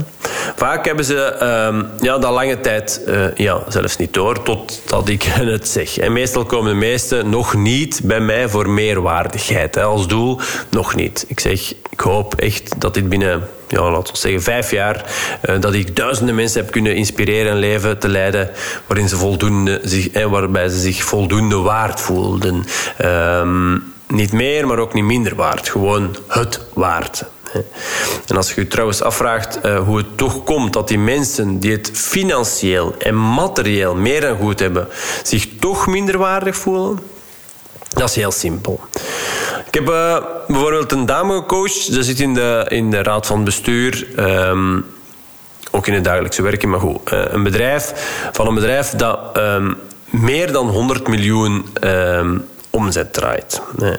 Vaak hebben ze uh, ja, dat lange tijd uh, ja, zelfs niet door, totdat ik het zeg. En meestal komen de meesten nog niet bij mij voor meerwaardigheid. Hè. Als doel nog niet. Ik zeg, ik hoop echt dat dit binnen ja, laten we zeggen, vijf jaar, uh, dat ik duizenden mensen heb kunnen inspireren een leven te leiden waarin ze voldoende zich, eh, waarbij ze zich voldoende waard voelden. Ehm, niet meer, maar ook niet minder waard. Gewoon het waard. En als je je trouwens afvraagt uh, hoe het toch komt dat die mensen die het financieel en materieel meer dan goed hebben, zich toch minder waardig voelen, dat is heel simpel. Ik heb uh, bijvoorbeeld een dame gecoacht, ze zit in de, in de raad van bestuur. Um, ook in het dagelijkse werken, maar goed. Uh, een bedrijf, van een bedrijf dat um, meer dan 100 miljoen um, omzet draait. Nee.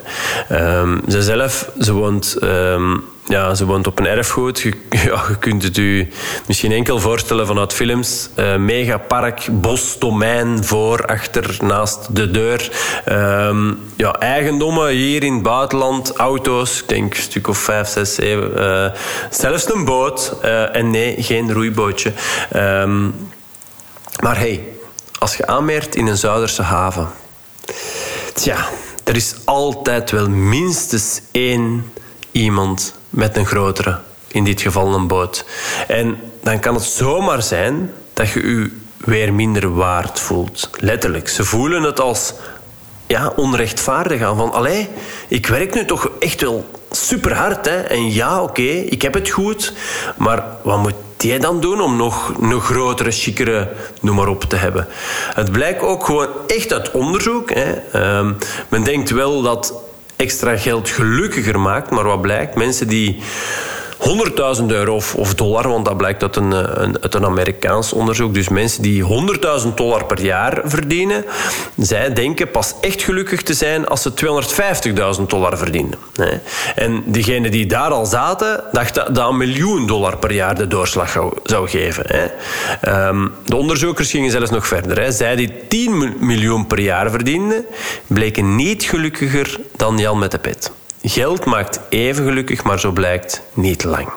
Um, ze zelf, ze woont, um, ja, ze woont op een erfgoed. Je, ja, je kunt het u misschien enkel voorstellen vanuit films. Uh, megapark, bos, domein, voor, achter, naast de deur. Ja, eigendommen hier in het buitenland, auto's, ik denk een stuk of vijf, zes, zeven. Uh, zelfs een boot. Uh, en nee, geen roeibootje. maar hey, als je aanmeert in een Zuiderse haven Tja, er is altijd wel minstens één iemand met een grotere, in dit geval een boot. En dan kan het zomaar zijn dat je je weer minder waard voelt. Letterlijk. Ze voelen het als ja, onrechtvaardig aan. Van, allee, ik werk nu toch echt wel super hard. Hè? En ja, oké, ik heb het goed. Maar wat moet jij dan doen om nog een grotere, chicere noem maar op te hebben? Het blijkt ook gewoon echt uit onderzoek. Hè. Ehm, men denkt wel dat extra geld gelukkiger maakt, maar wat blijkt? Mensen die 100.000 euro of, dollar, want dat blijkt uit een, eh, een, een Amerikaans onderzoek. Dus mensen die 100.000 dollar per jaar verdienen, zij denken pas echt gelukkig te zijn als ze 250.000 dollar verdienen. En diegenen die daar al zaten, dachten dat een miljoen dollar per jaar de doorslag zou geven. Ehm, de onderzoekers gingen zelfs nog verder. Zij die 10 miljoen per jaar verdienden, bleken niet gelukkiger dan Jan met de pet. Geld maakt even gelukkig, maar zo blijkt niet lang.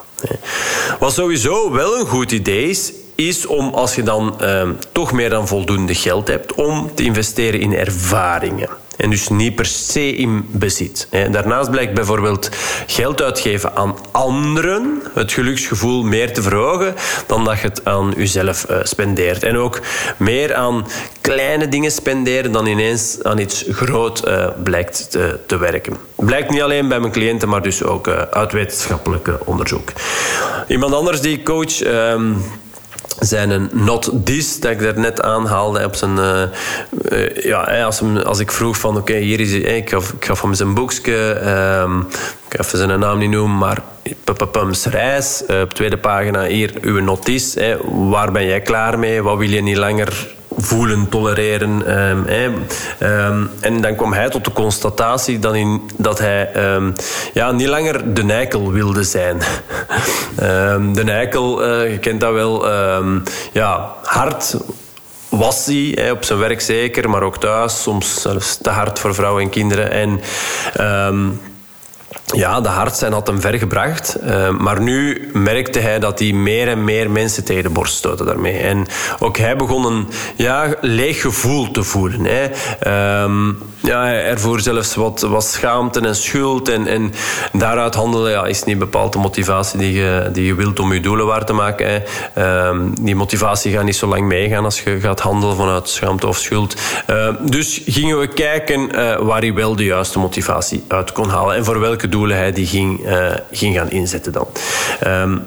Wat sowieso wel een goed idee is, is om als je dan eh, toch meer dan voldoende geld hebt, om te investeren in ervaringen. En dus niet per se in bezit. Daarnaast blijkt bijvoorbeeld geld uitgeven aan anderen het geluksgevoel meer te verhogen dan dat je het aan jezelf eh, spendeert. En ook meer aan kleine dingen spenderen dan ineens aan iets groot uh, blijkt te, werken. Blijkt niet alleen bij mijn cliënten, maar dus ook uh, uit wetenschappelijk onderzoek. Iemand anders die coach. Um, zijn een not dat ik daarnet aanhaalde op zijn... Uh, uh, ja, als, als ik vroeg van, oké, hier is hij, ik gaf, ik hem zijn boekje, um, ik ga even zijn naam niet noemen, maar Pums reis, uh, op tweede pagina hier, uw notice, waar ben jij klaar mee, wat wil je niet langer voelen, tolereren. Um, en dan kwam hij tot de constatatie dat, in, dat hij um, ja, niet langer de eikel wilde zijn. de eikel, uh, je kent dat wel, ja, hard was hij op zijn werk zeker, maar ook thuis, soms zelfs te hard voor vrouwen en kinderen. En ja, de hart zijn had hem ver gebracht. Uh, maar nu merkte hij dat hij meer en meer mensen tegen de borst stoten daarmee. En ook hij begon een ja, leeg gevoel te voelen. Hè. Um, ja, ervoor zelfs wat, wat schaamte en schuld. En, en daaruit handelen ja, is niet bepaald de motivatie die je, die je wilt om je doelen waar te maken. Um, die motivatie gaat niet zo lang meegaan als je gaat handelen vanuit schaamte of schuld. Uh, dus gingen we kijken uh, waar hij wel de juiste motivatie uit kon halen. En voor welke doelen hij die ging, uh, ging gaan inzetten dan. Um,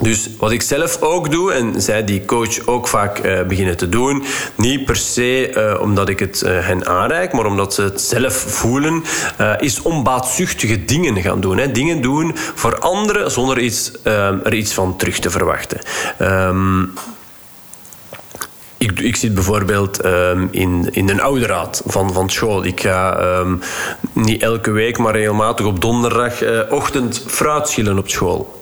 dus wat ik zelf ook doe, en zij die coach ook vaak uh, beginnen te doen, niet per se uh, omdat ik het uh, hen aanreik, maar omdat ze het zelf voelen, is onbaatzuchtige dingen gaan doen. Hè. Dingen doen voor anderen zonder iets, er iets van terug te verwachten. Um, ik, ik zit bijvoorbeeld um, in, in een ouderaad van, van school. Ik ga um, niet elke week, maar regelmatig op donderdagochtend uh, fruit schillen op school.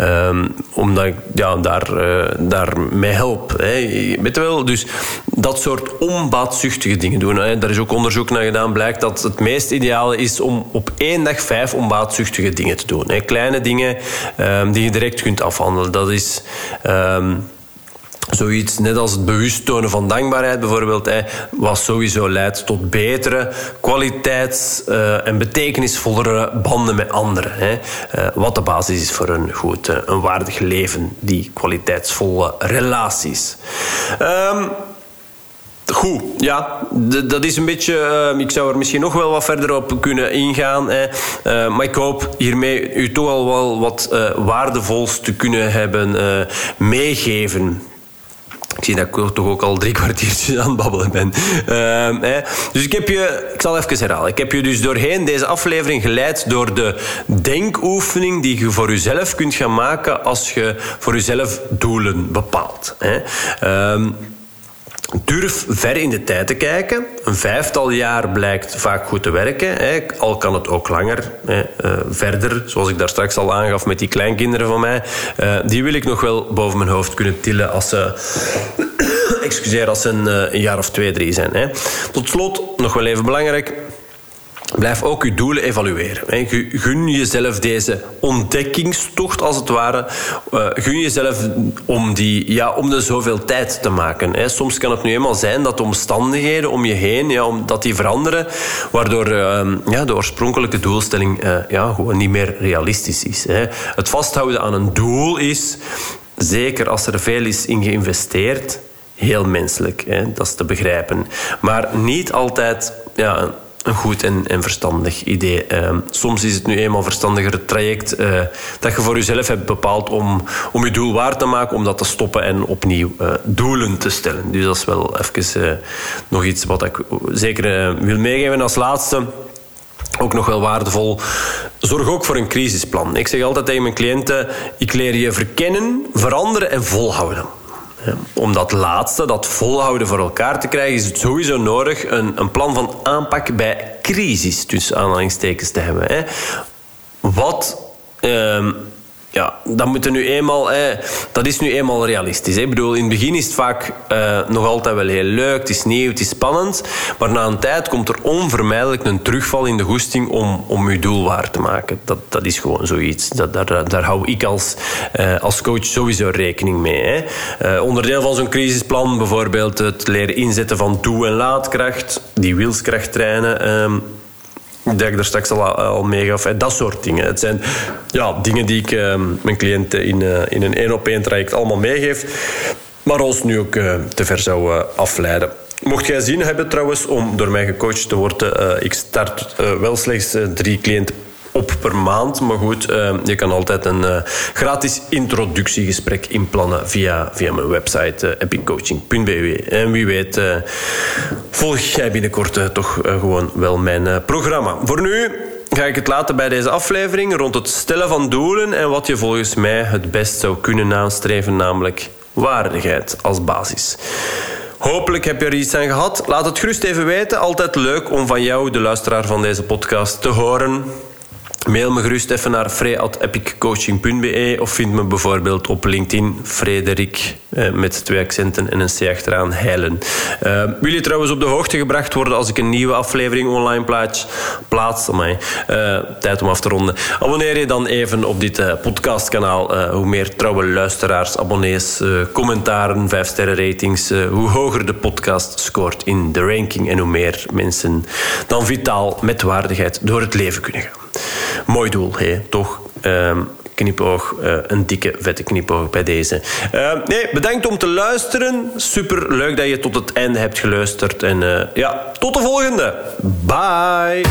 Um, omdat ik ja, daar, uh, daar help. Hè. Weet je wel? Dus dat soort onbaatzuchtige dingen doen. Hè. Daar is ook onderzoek naar gedaan. Blijkt dat het meest ideale is om op één dag vijf onbaatzuchtige dingen te doen. Hè. Kleine dingen die je direct kunt afhandelen. Dat is... Zoiets, net als het bewust tonen van dankbaarheid bijvoorbeeld, hè, wat sowieso leidt tot betere kwaliteits- uh, en betekenisvollere banden met anderen. Hè. Uh, wat de basis is voor een goed, uh, een waardig leven, die kwaliteitsvolle relaties. Um, Goed, ja, dat is een beetje. Ik zou er misschien nog wel wat verder op kunnen ingaan. Hè. Maar ik hoop hiermee u toch al wel wat uh, waardevols te kunnen hebben meegeven ik zie dat ik toch ook al drie kwartiertjes aan het babbelen ben. Hè. Dus ik heb je, ik zal even herhalen. Ik heb je dus doorheen deze aflevering geleid door de denkoefening die je voor jezelf kunt gaan maken als je voor jezelf doelen bepaalt. Uh, Durf ver in de tijd te kijken. Een vijftal jaar blijkt vaak goed te werken. Hè. Al kan het ook langer. Hè. Uh, verder, zoals ik daar straks al aangaf met die kleinkinderen van mij. Uh, die wil ik nog wel boven mijn hoofd kunnen tillen als ze... excuseer, als ze een, uh, een, jaar of twee, drie zijn. Hè. Tot slot, nog wel even belangrijk Blijf ook je doelen evalueren. Gun jezelf deze ontdekkingstocht, als het ware. Eh, gun jezelf om, die, ja, om de zoveel tijd te maken. Soms kan het nu eenmaal zijn dat de omstandigheden om je heen ja, dat die veranderen, waardoor ehm, ja, de oorspronkelijke doelstelling uh, ja, gewoon niet meer realistisch is. Het vasthouden aan een doel is, zeker als er veel is in geïnvesteerd, heel menselijk. Dat is te begrijpen. Maar niet altijd... Ja, een goed en, en verstandig idee. Uh, soms is het nu eenmaal verstandiger het traject uh, dat je voor jezelf hebt bepaald om, om je doel waar te maken, om dat te stoppen en opnieuw uh, doelen te stellen. Dus dat is wel even eh, nog iets wat ik zeker wil meegeven als laatste ook nog wel waardevol. Zorg ook voor een crisisplan. Ik zeg altijd tegen mijn cliënten: ik leer je verkennen, veranderen en volhouden. Om dat laatste, dat volhouden voor elkaar te krijgen, is het sowieso nodig een, een plan van aanpak bij crisis, tussen aanhalingstekens, te hebben. Hè. Wat, ehm, ja, dat, moet nu eenmaal, dat is nu eenmaal realistisch. Hè. Ik bedoel, in het begin is het vaak uh, nog altijd wel heel leuk, het is nieuw, het is spannend. Maar na een tijd komt er onvermijdelijk een terugval in de goesting om, om je doel waar te maken. Dat, dat is gewoon zoiets. Dat, daar, daar hou ik als, uh, als coach sowieso rekening mee. Hè. Uh, onderdeel van zo'n crisisplan, bijvoorbeeld het leren inzetten van toe- en laadkracht, die wilskracht trainen. Dat ik er straks al, al meegaf. Dat soort dingen. Het zijn ja, dingen die ik uh, mijn cliënten in, in een één op één traject allemaal meegeef. Maar ons nu ook te ver zou afleiden. Mocht jij zin hebben trouwens om door mij gecoacht te worden, ik start wel slechts drie cliënten op per maand. Maar goed, uh, je kan altijd een uh, gratis introductiegesprek inplannen via, via mijn website uh. En wie weet, volg jij binnenkort toch gewoon wel mijn programma. Voor nu ga ik het laten bij deze aflevering rond het stellen van doelen en wat je volgens mij het best zou kunnen nastreven, namelijk waardigheid als basis. Hopelijk heb je er iets aan gehad. Laat het gerust even weten. Altijd leuk om van jou, de luisteraar van deze podcast, te horen. Mail me gerust even naar frey.epiccoaching.be of vind me bijvoorbeeld op LinkedIn Frederik eh, met twee accenten en een C achteraan Heilen. Uh, wil je trouwens op de hoogte gebracht worden als ik een nieuwe aflevering online plaats? plaats uh, tijd om af te ronden. Abonneer je dan even op dit podcastkanaal. hoe meer trouwe luisteraars, abonnees, commentaren, 5 sterren ratings, hoe hoger de podcast scoort in de ranking en hoe meer mensen dan vitaal met waardigheid door het leven kunnen gaan. Mooi doel, toch? Um, knipoog, uh, een dikke, vette knipoog bij deze. Uh, nee, bedankt om te luisteren. Super leuk dat je tot het einde hebt geluisterd. En uh, ja, tot de volgende. Bye.